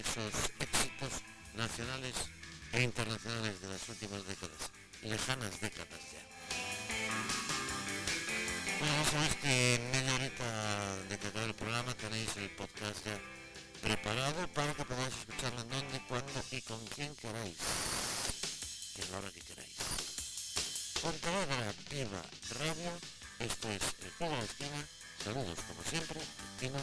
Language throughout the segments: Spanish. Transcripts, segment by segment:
esos éxitos nacionales e internacionales de las últimas décadas, lejanas décadas ya. Bueno, ya sabéis que en media horita de que acabe el programa tenéis el podcast ya preparado para que podáis escucharlo en donde, cuándo y con quien queráis. Y en la hora que queráis. Pontevedra Viva Radio, esto es El Juego de Esquina. Saludos como siempre, Tino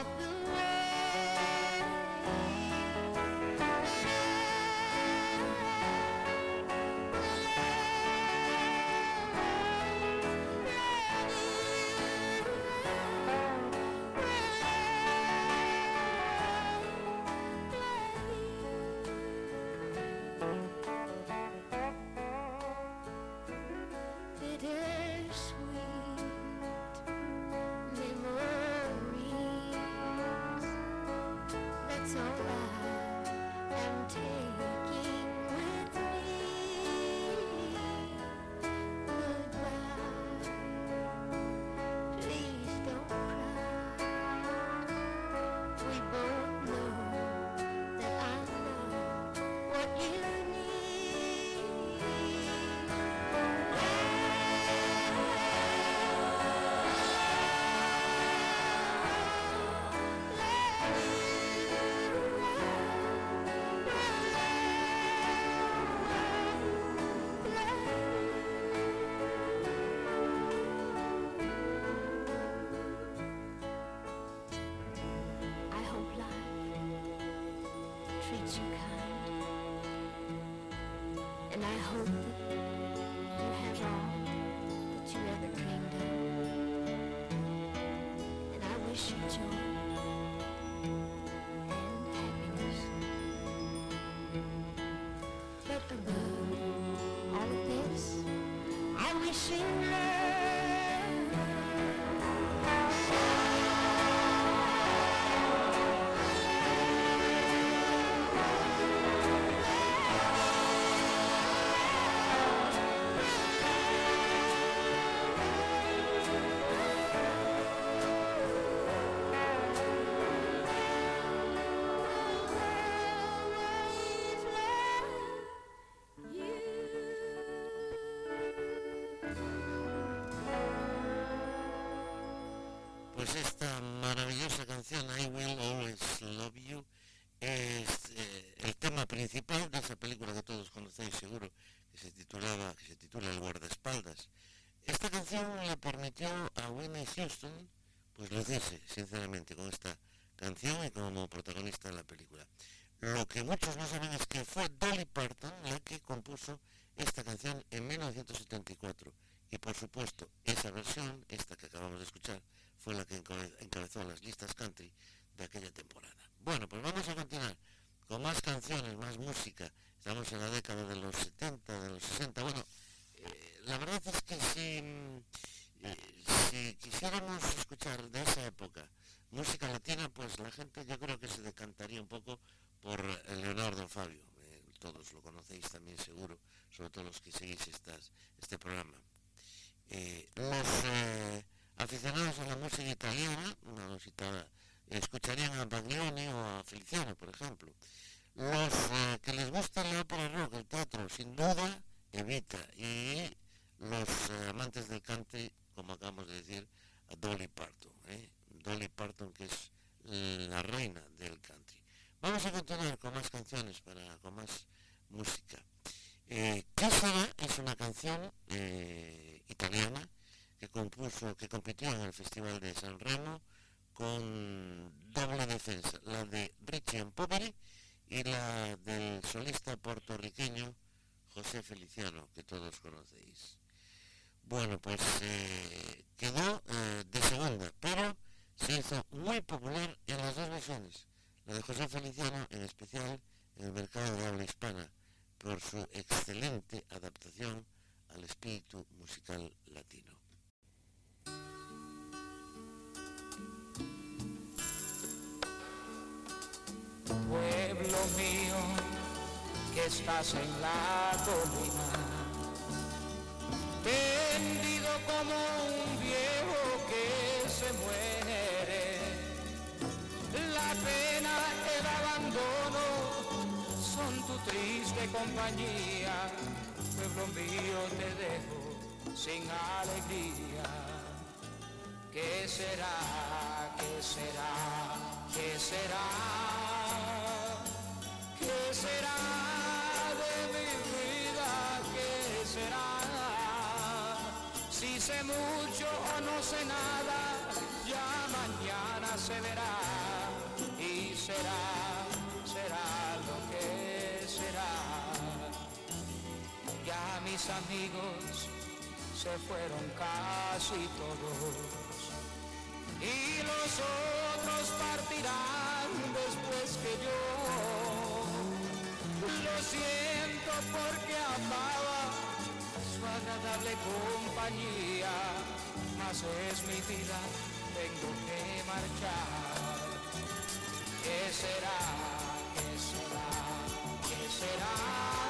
step of and I hope that you have all that you ever dreamed of, and I wish you joy and happiness. But above all of this, I wish you Houston, pues lucirse, sinceramente, con esta canción y como protagonista en la película. Lo que muchos no saben es que fue Dolly Parton la que compuso esta canción en 1974 y por supuesto esa versión, esta que acabamos de escuchar, fue la que encabe- encabezó las listas country de aquella temporada. Bueno, pues vamos a continuar con más canciones, más música. Estamos en la década de los 70, de los 60. Bueno, eh, la verdad es que si, mm, si quisiéramos escuchar de esa época música latina, pues la gente yo creo que se decantaría un poco por eh, Leonardo Fabio. Eh, todos lo conocéis también seguro, sobre todo los que seguís estas, este programa. Eh, los eh, aficionados a la música italiana, una música, escucharían a Baglioni o a Feliciano, por ejemplo. Los eh, que les gusta la ópera rock, el teatro, sin duda, Evita. Y los eh, amantes del country, como acabamos de decir, a Dolly Parton. ¿eh? Dolly Parton, que es la reina del country. Vamos a continuar con más canciones, para, con más música. Eh, es una canción eh, italiana que compuso, que compitió en el Festival de San Remo con doble defensa, la de Richie Poveri y la del solista puertorriqueño José Feliciano, que todos conocéis. Bueno, pues eh, quedó eh, de segunda, pero se hizo muy popular en las dos versiones. La de José Feliciano, en especial en el mercado de habla hispana, por su excelente adaptación al espíritu musical latino. Pueblo mío, que estás en la colina, tendido como un viejo que se muere, la pena, el abandono son tu triste compañía, pueblo mío te dejo sin alegría. ¿Qué será? ¿Qué será? ¿Qué será? ¿Qué será de mi vida? ¿Qué será? Si sé mucho o no sé nada, ya mañana se verá y será, será lo que será. Ya mis amigos se fueron casi todos y los otros partirán después que yo. Lo siento porque amaba agradable compañía, mas es mi vida, tengo que marchar. ¿Qué será? ¿Qué será? ¿Qué será?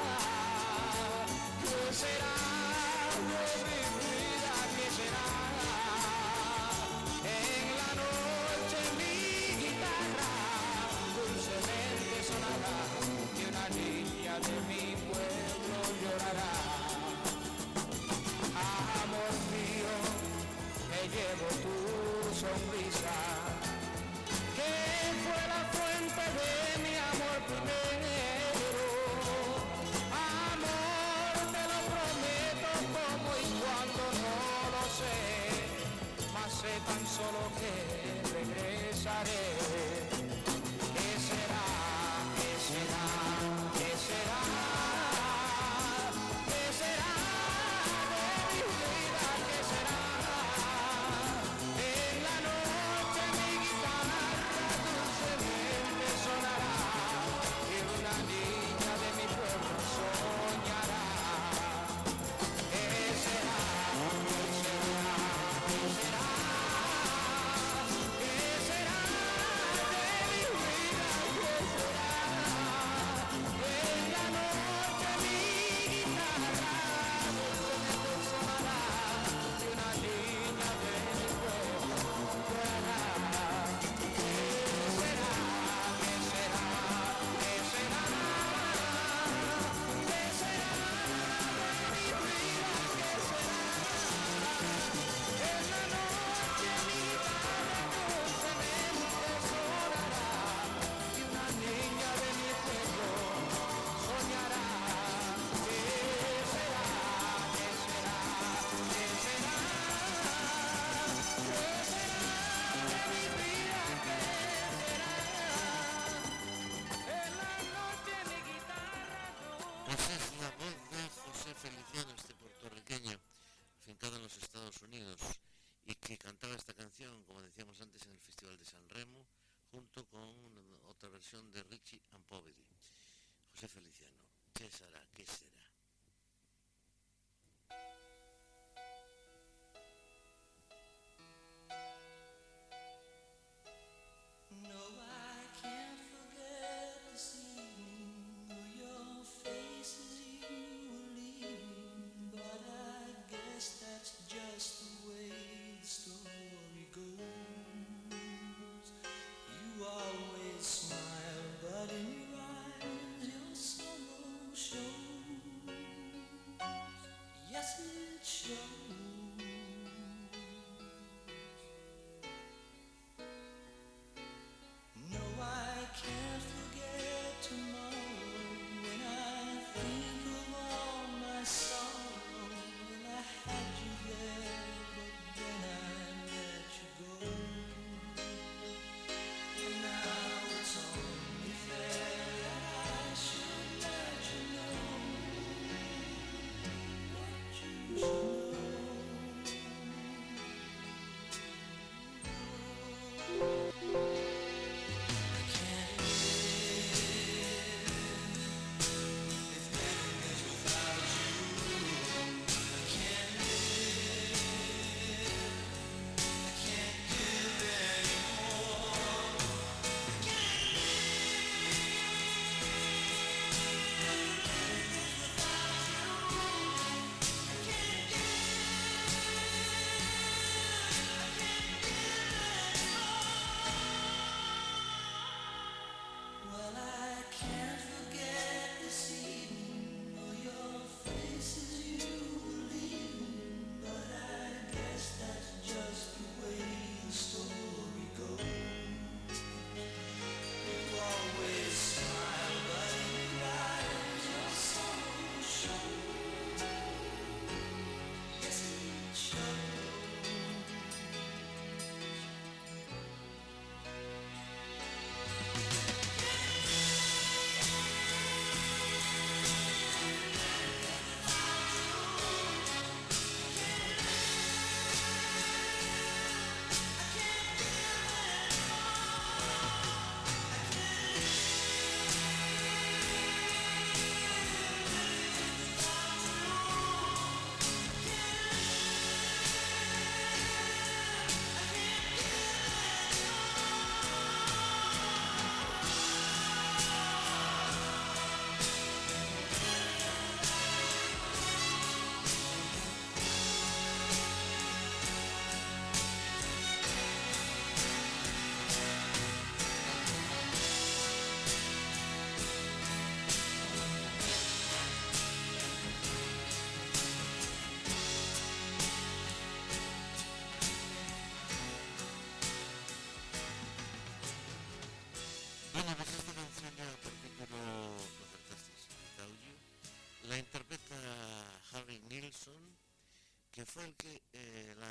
Que fue el que eh, la,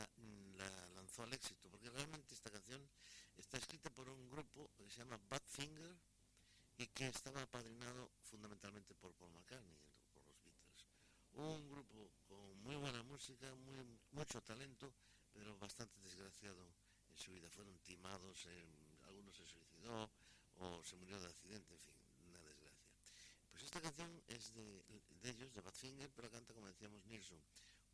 la lanzó al éxito, porque realmente esta canción está escrita por un grupo que se llama Badfinger y que estaba apadrinado fundamentalmente por Paul McCartney, por los Beatles. Un grupo con muy buena música, mucho talento, pero bastante desgraciado en su vida. Fueron timados, algunos se suicidó o se murió de accidente, en fin, una desgracia. Pues esta canción es de, ellos, de Badfinger, pero canta, como decíamos, Nilsson,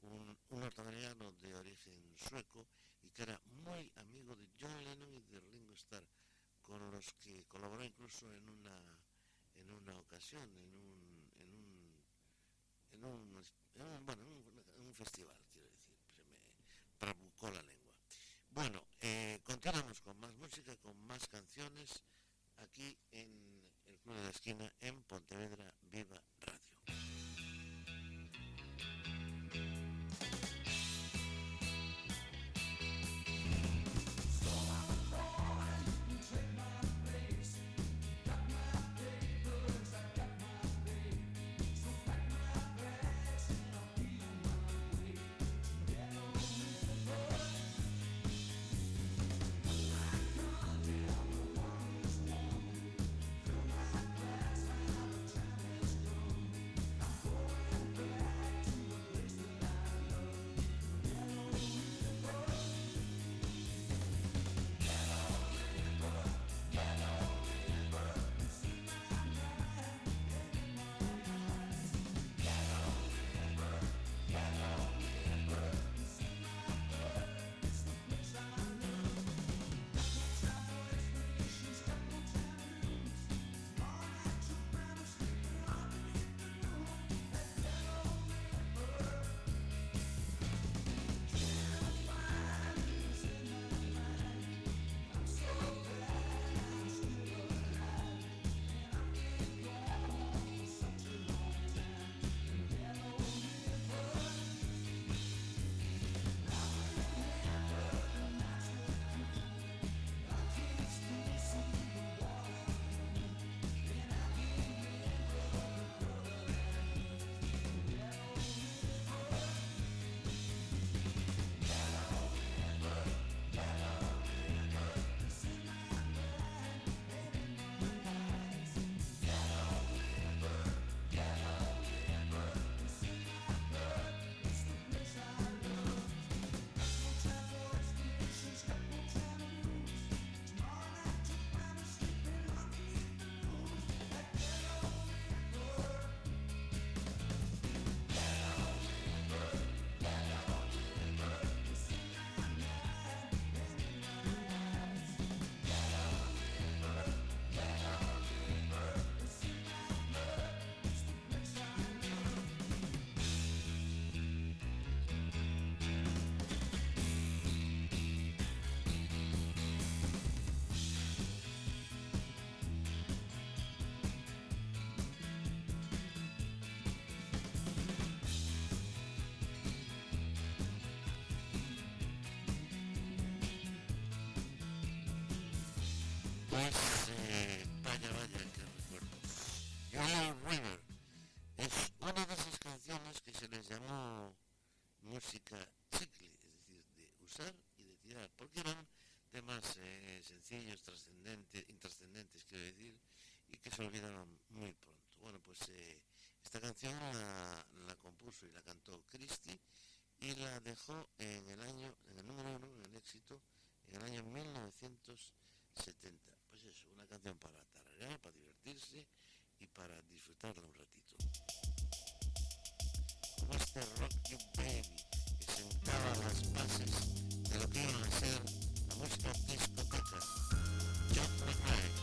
un, un norteamericano de origen sueco y que era muy amigo de John Lennon y de Ringo Starr, con los que colaboró incluso en una en una ocasión, en un en un en un, en un- bueno, en un, festival, quiero decir, se me trabucó la lengua. Bueno, eh, continuamos con más música, con más canciones, aquí en el Club de la Esquina, en Pontevedra Viva Pues eh, vaya, vaya, que recuerdo. Yellow es una de esas canciones que se les llamó música chicle, es decir, de usar y de tirar, porque eran temas eh, sencillos, trascendentes, intrascendentes, quiero decir, y que se olvidaron muy pronto. Bueno, pues eh, esta canción la compuso y la cantó Christie y la dejó en el año, en el número uno, en el éxito, en el año 1970. Canción para tararear, para divertirse y para disfrutarla un ratito. Como este Rock You Baby, que sentaba las bases de lo que iba a ser la música discoteca. John McRae.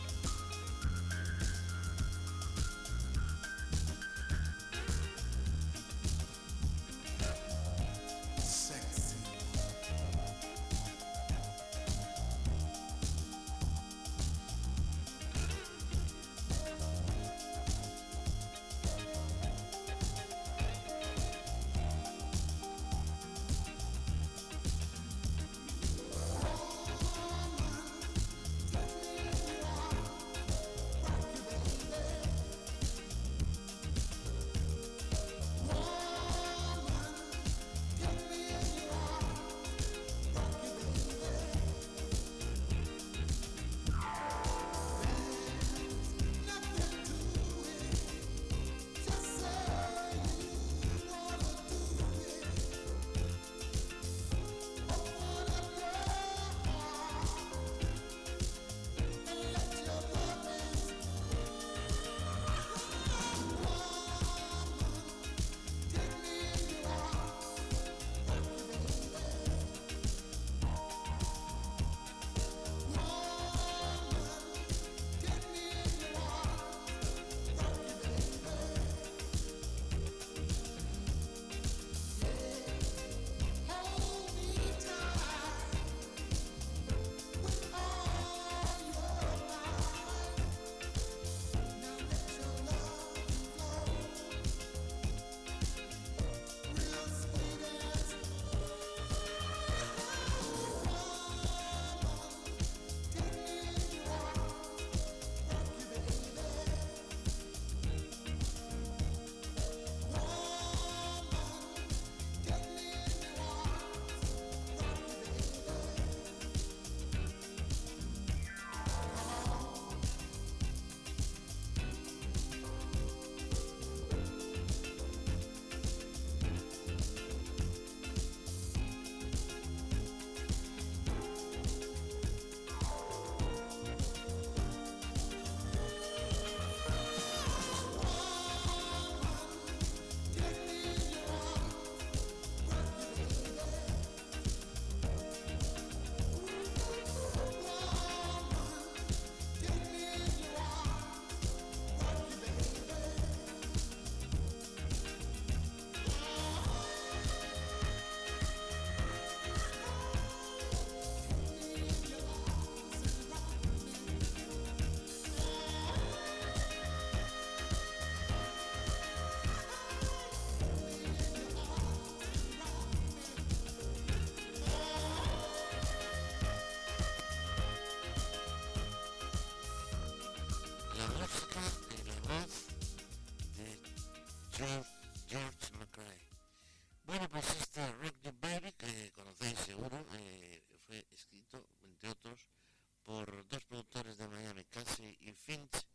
por dos productores de Miami, Cassie y Finch,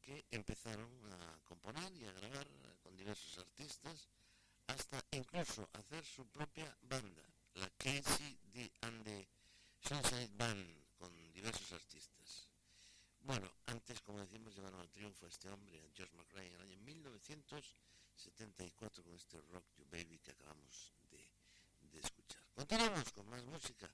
que empezaron a componer y a grabar con diversos artistas, hasta incluso hacer su propia banda, la Casey D and the Sunshine Band, con diversos artistas. Bueno, antes, como decimos, llevaron al triunfo a este hombre, a George McRae, en el año 1974 con este Rock You Baby que acabamos de, de escuchar. Continuamos con más música.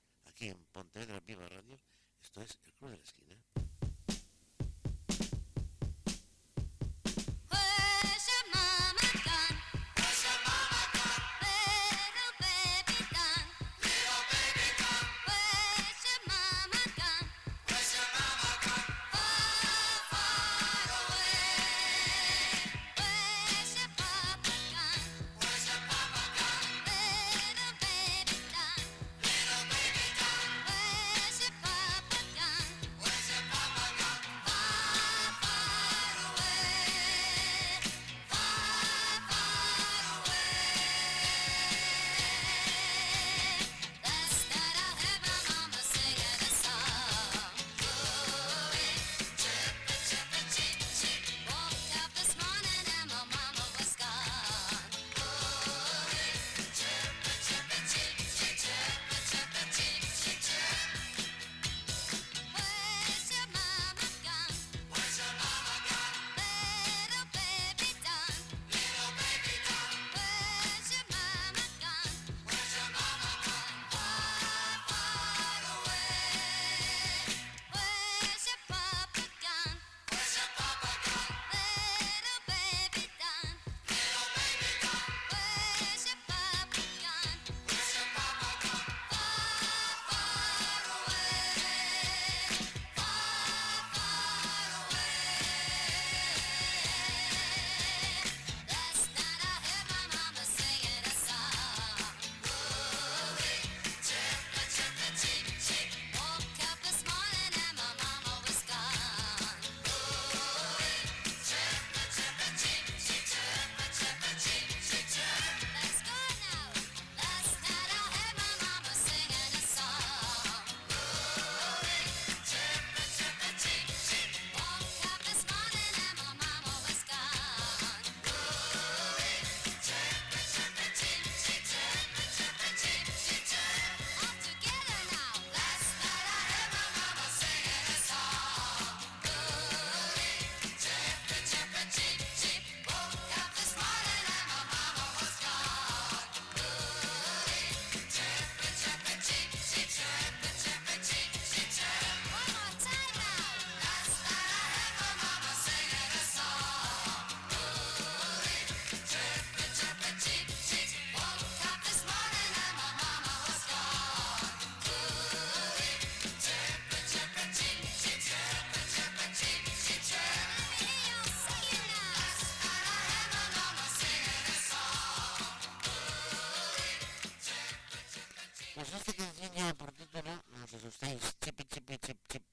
Pues esta canción por título, no os asustéis, chip, chip, chip, chip,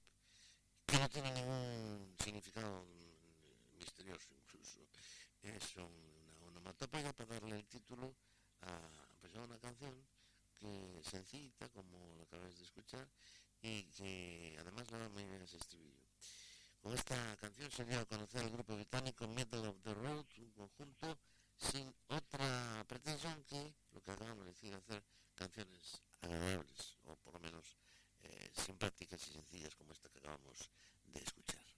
que no tiene ningún significado misterioso incluso. Es una onomatopeya para darle el título a pues, una canción que sencillita, como lo acabáis de escuchar, y que además le da muy bien ese estribillo. Con esta canción se dio a conocer el grupo británico Method of the Road, un conjunto sin otra pretensión que lo que acabamos de decir, hacer canciones agradables, o por lo menos eh, simpáticas y sencillas como esta que acabamos de escuchar.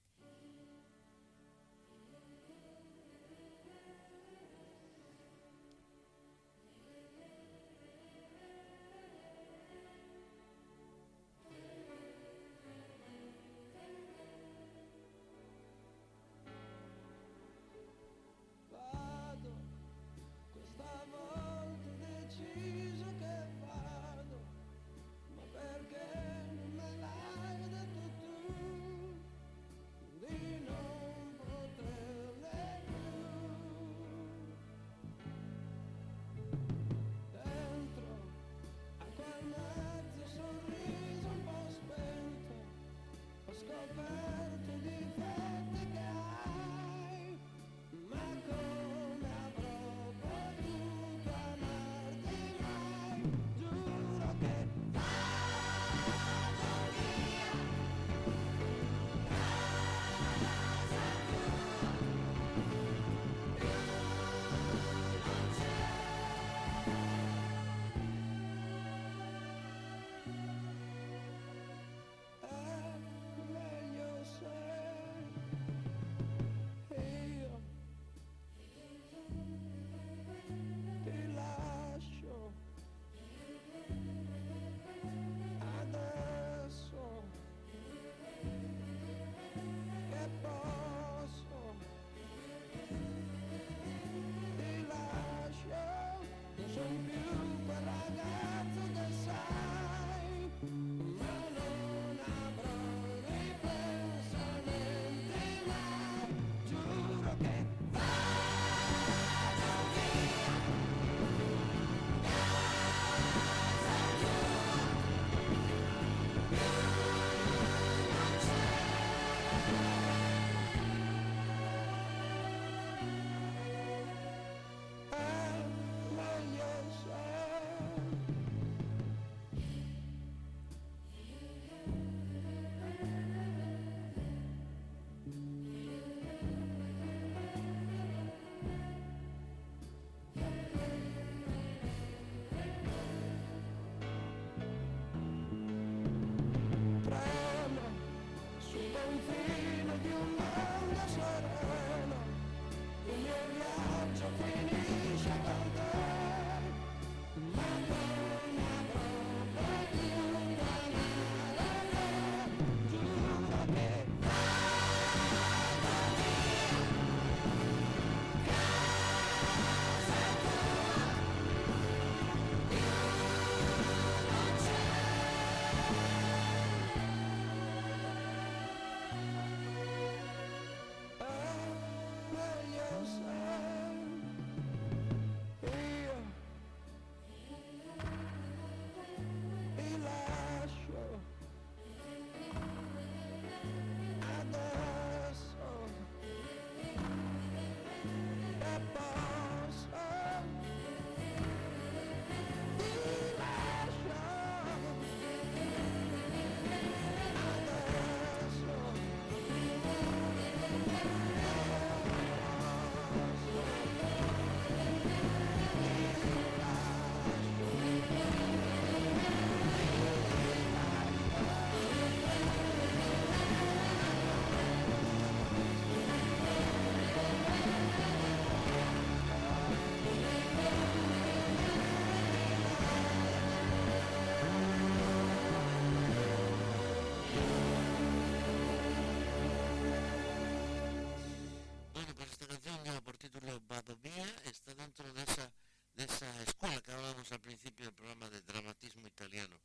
Bobia está dentro de esa, de esa escuela que hablábamos al principio del programa de dramatismo italiano,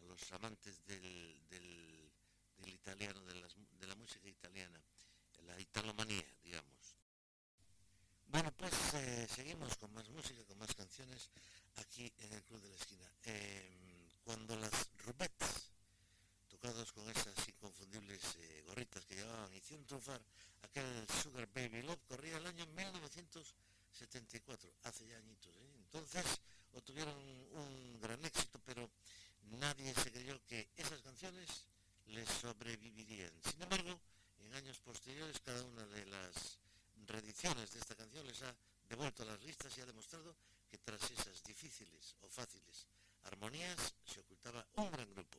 a los amantes del, del, del italiano, de, las, de la música italiana, la italomanía, digamos. Bueno, pues eh, seguimos con más música, con más canciones aquí en el Club de la Esquina. Eh, cuando las Rubettes, tocados con esas inconfundibles eh, gorritas que llevaban, hicieron triunfar aquel Sugar Baby Love, corría el año 1974, hace ya añitos. ¿eh? Entonces obtuvieron un gran éxito, pero nadie se creyó que esas canciones les sobrevivirían. Sin embargo, en años posteriores, cada una de las reediciones de esta canción les ha devuelto a las listas y ha demostrado que tras esas difíciles o fáciles armonías se ocultaba un gran grupo.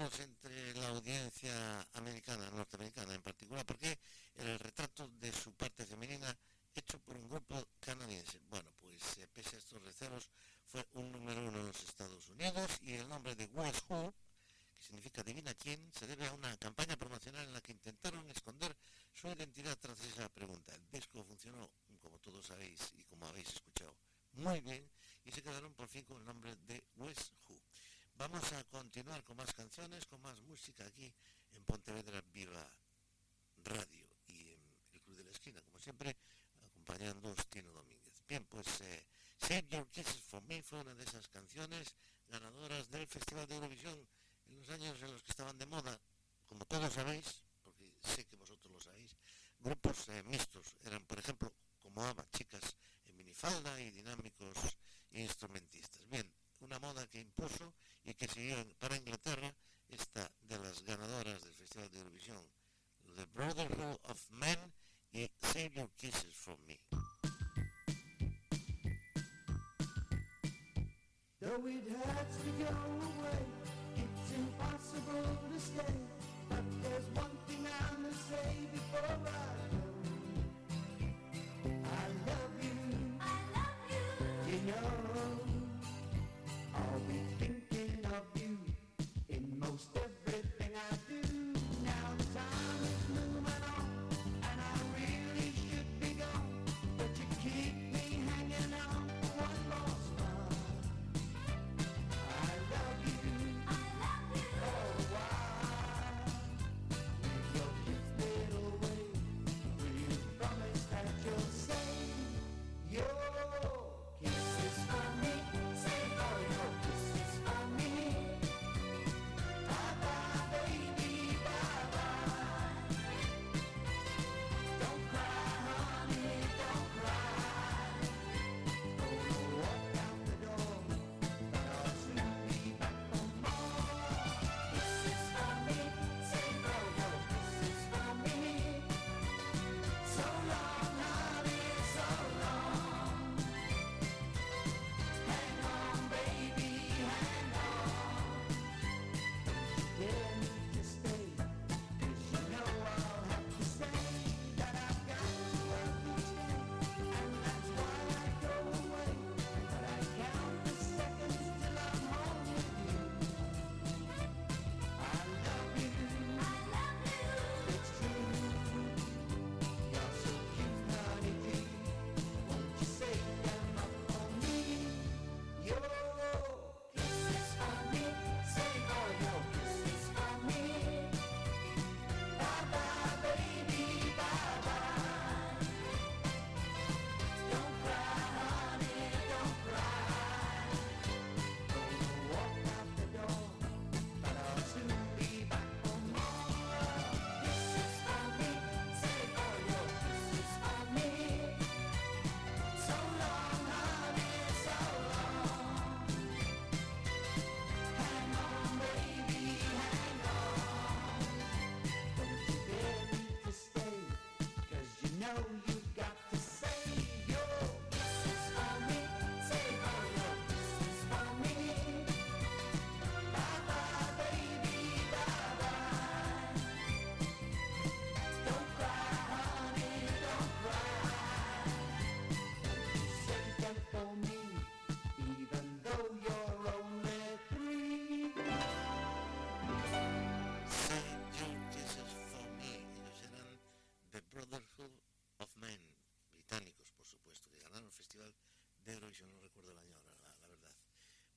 entre la audiencia americana, norteamericana en particular, porque siempre, acompañando a Tino Domínguez. Bien, pues eh, Save Your Kisses for Me fue una de esas canciones ganadoras del Festival de Eurovisión en los años en los que estaban de moda, como todos sabéis, porque sé que vosotros lo sabéis, grupos eh, mixtos. Eran, por ejemplo, como ABBA, chicas en minifalda y dinámicos instrumentistas. Bien, una moda que impuso y que siguió para Inglaterra esta de las ganadoras del Festival de Eurovisión, The Brotherhood of Men Save Your Kisses for Me. Though it hurts to go away, it's impossible to stay. But there's one thing I must say before I go.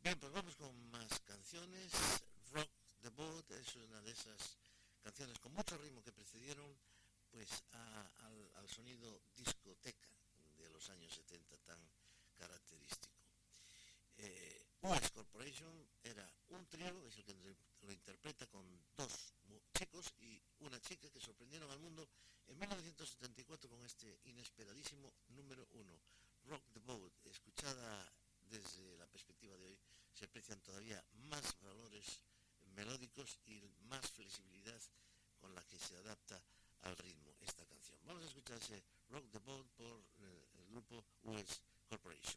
Bien, pues vamos con más canciones. Rock the Boat es una de esas canciones con mucho ritmo que precedieron pues al, sonido discoteca de los años 70 tan característico. Eh, US Corporation era un trío, es el que lo interpreta con dos chicos y una chica que sorprendieron al mundo en 1974 con este inesperadísimo número uno, Rock the Boat, escuchada desde la perspectiva de hoy, se aprecian todavía más valores melódicos y más flexibilidad con la que se adapta al ritmo esta canción. Vamos a escuchar ese Rock the Boat por eh, el grupo US Corporation.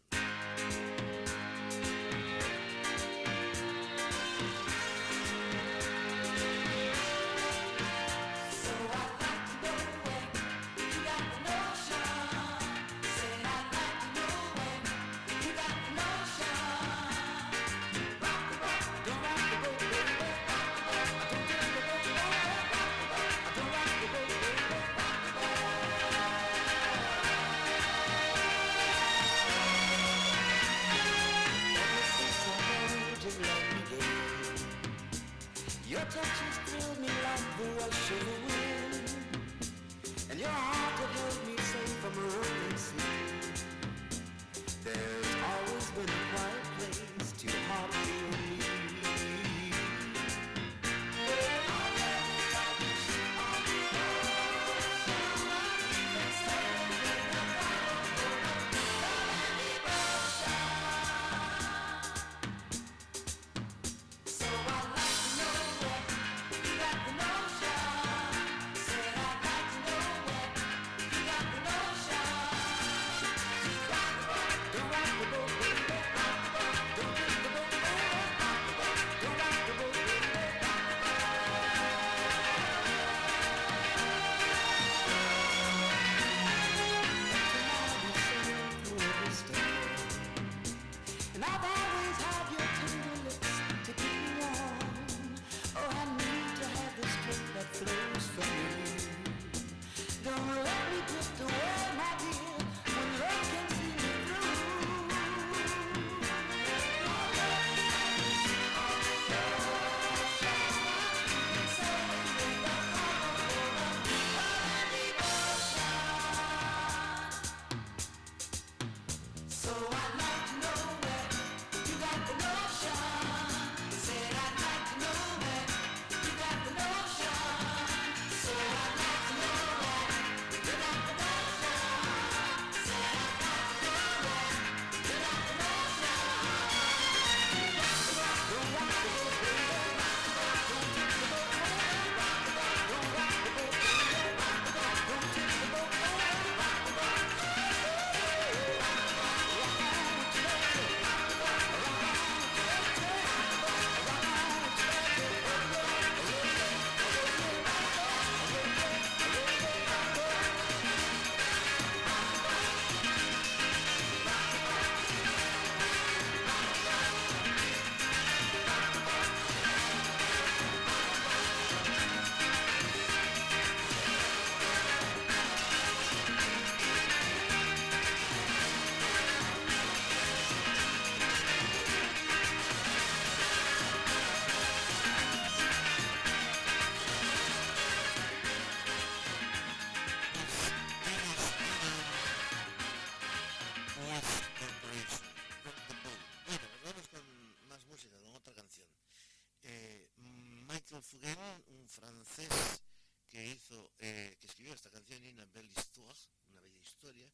Esta canción Una belle histoire, una bella historia,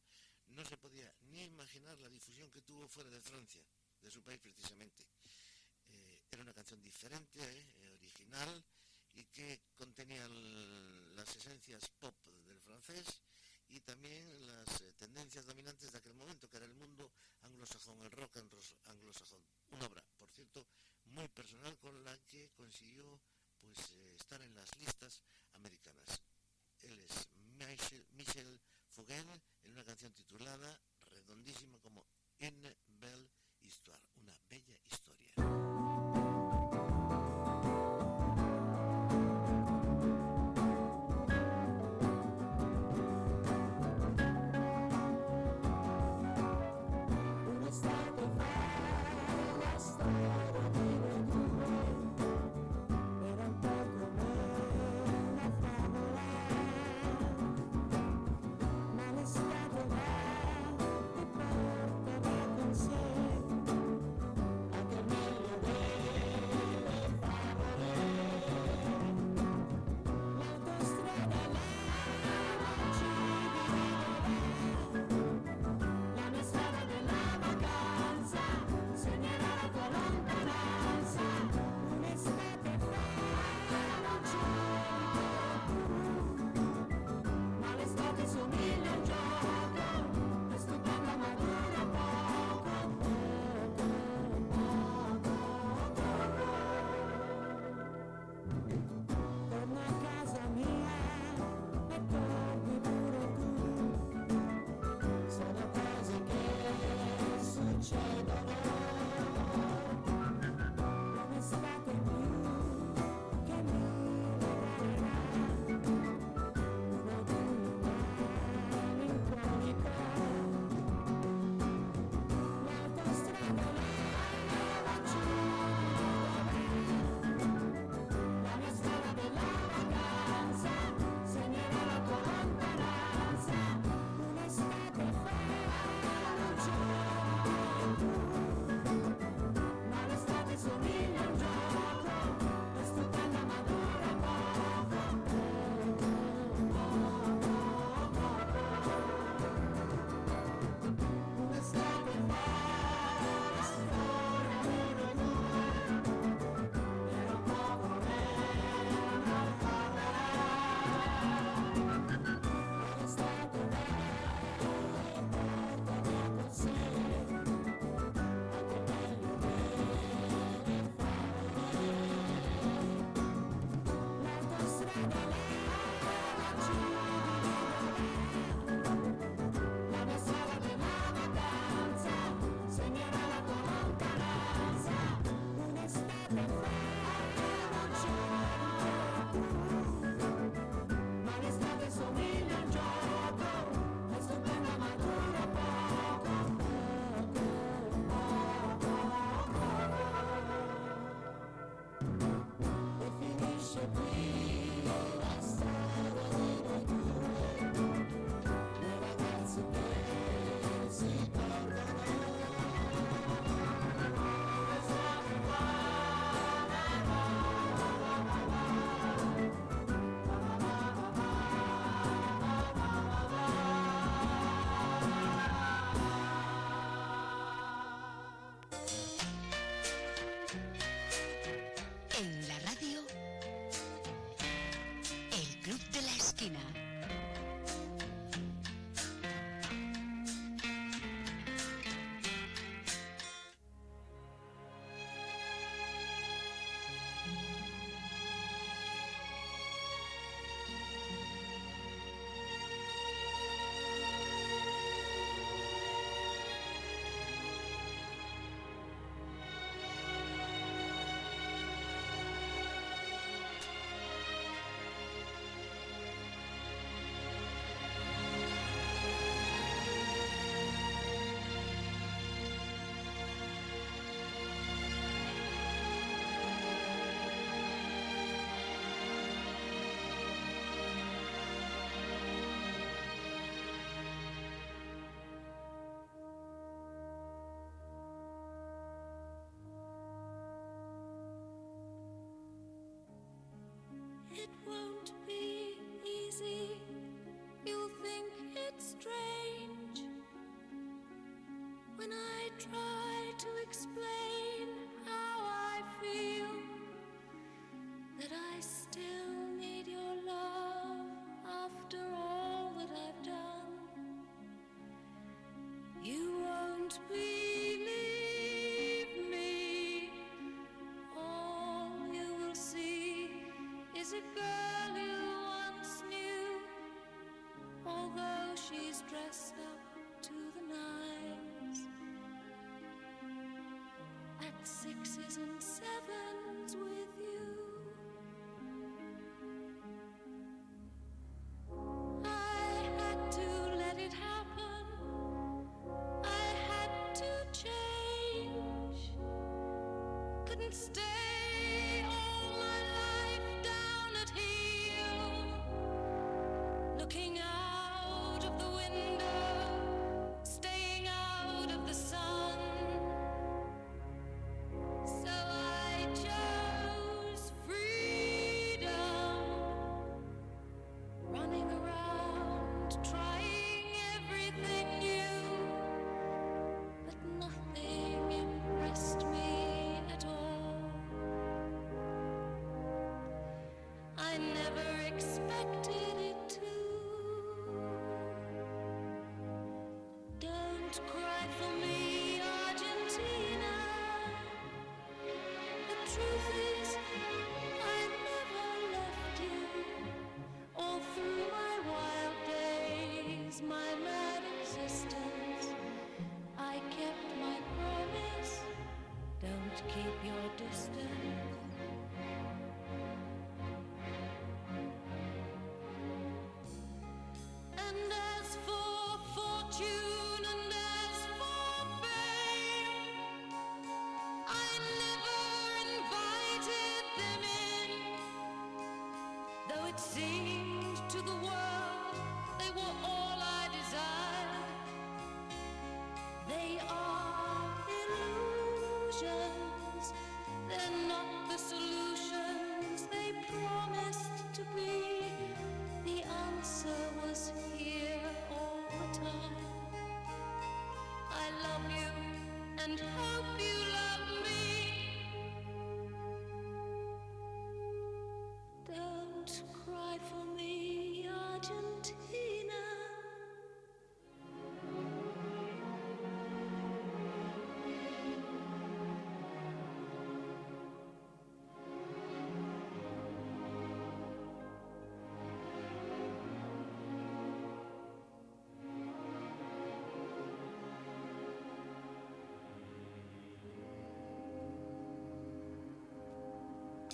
no se podía ni imaginar la difusión que tuvo fuera de Francia, de su país precisamente. Eh, era una canción diferente, eh, original y que contenía las esencias pop del francés y también las eh, tendencias dominantes de aquel momento, que era el mundo anglosajón, el rock anglos- anglosajón. Una obra, por cierto, muy personal con la que consiguió pues estar en las listas americanas. Él es Michel, Michel en una canción titulada redondísima como belle sixes and sevens with you. I had to let it happen. I had to change. Couldn't stay.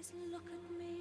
is look at me.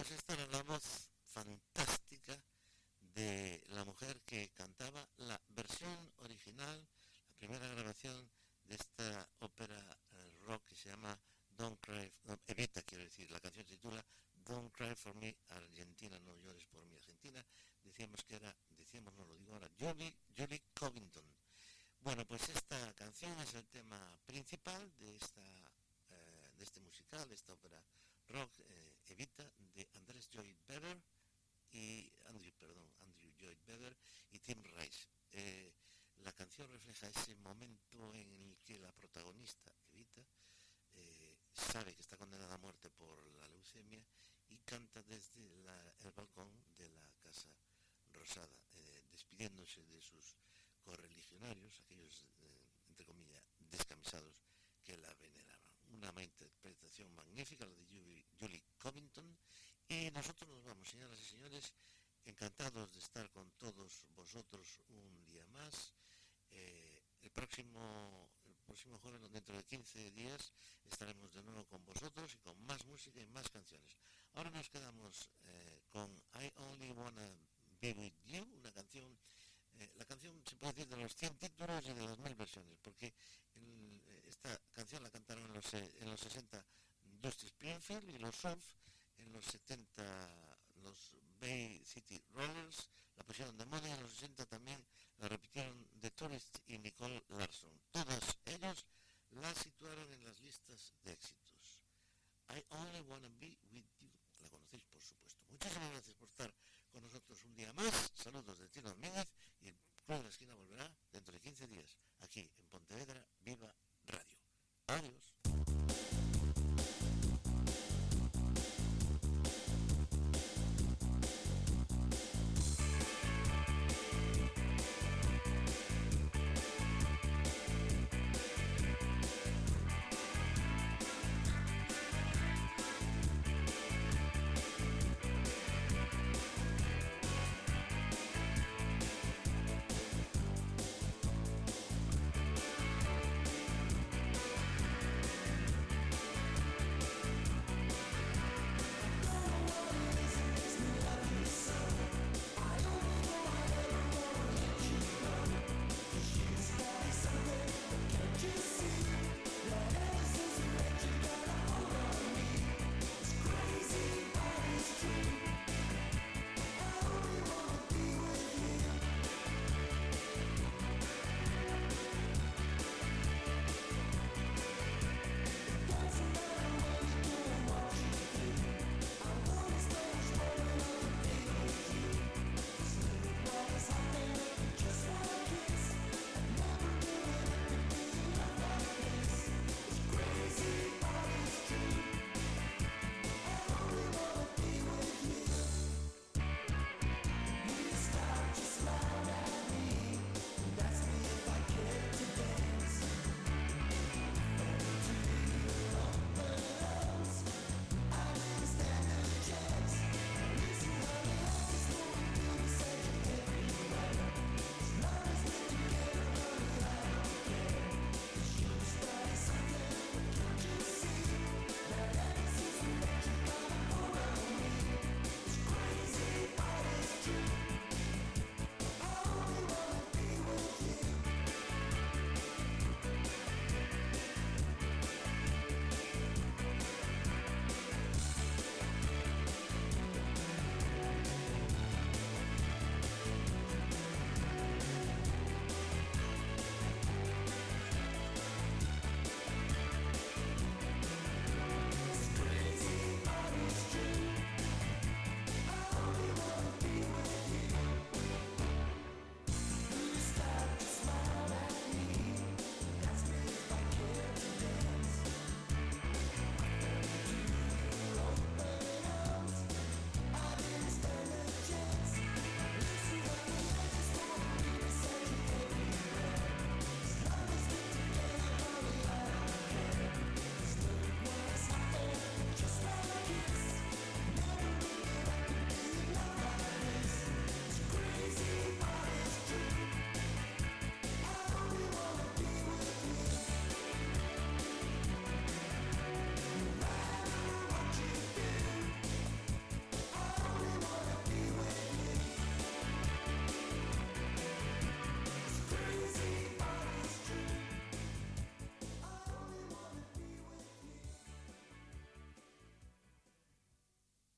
Pues esta era la voz fantástica de la mujer que cantaba la versión original, la primera grabación de esta ópera eh, rock que se llama Don't Cry, no, Evita quiero decir, la canción se titula Don't Cry for Me Argentina, no llores por mi Argentina, decíamos que era, decíamos, no lo digo ahora, Julie, Julie Covington. Bueno, pues esta canción es el tema principal de, esta, eh, de este musical, de esta a ese momento en el que la protagonista, Evita, eh, sabe que está condenada a muerte por la leucemia y canta desde el balcón de la Casa Rosada, eh, despidiéndose de sus correligionarios, aquellos, eh, entre comillas, descamisados que la veneraban. Una interpretación magnífica, la de Julie, Covington. Y nosotros nos vamos, señoras y señores, encantados de estar con todos vosotros un día más el próximo el próximo jueves, dentro de 15 días, estaremos de nuevo con vosotros y con más música y más canciones. Ahora nos quedamos eh, con I Only Wanna Be With You, una canción, eh, la canción se puede decir de los 100 títulos y de las mil versiones, porque el- eh, esta canción la cantaron en los, eh, en los 60 Dusty Springfield y los Surf, en los 70 los Bay City Rollers, la pusieron de moda en los 60 también la repitieron The Tourist y Nicole Larson. Todos ellos la situaron en las listas de éxitos. I Only Wanna Be With You. La conocéis, por supuesto. Muchísimas gracias por estar con nosotros un día más. Saludos de Tino Domínguez y el Club de la Esquina volverá dentro de 15 días aquí en Pontevedra Viva Radio. Adiós.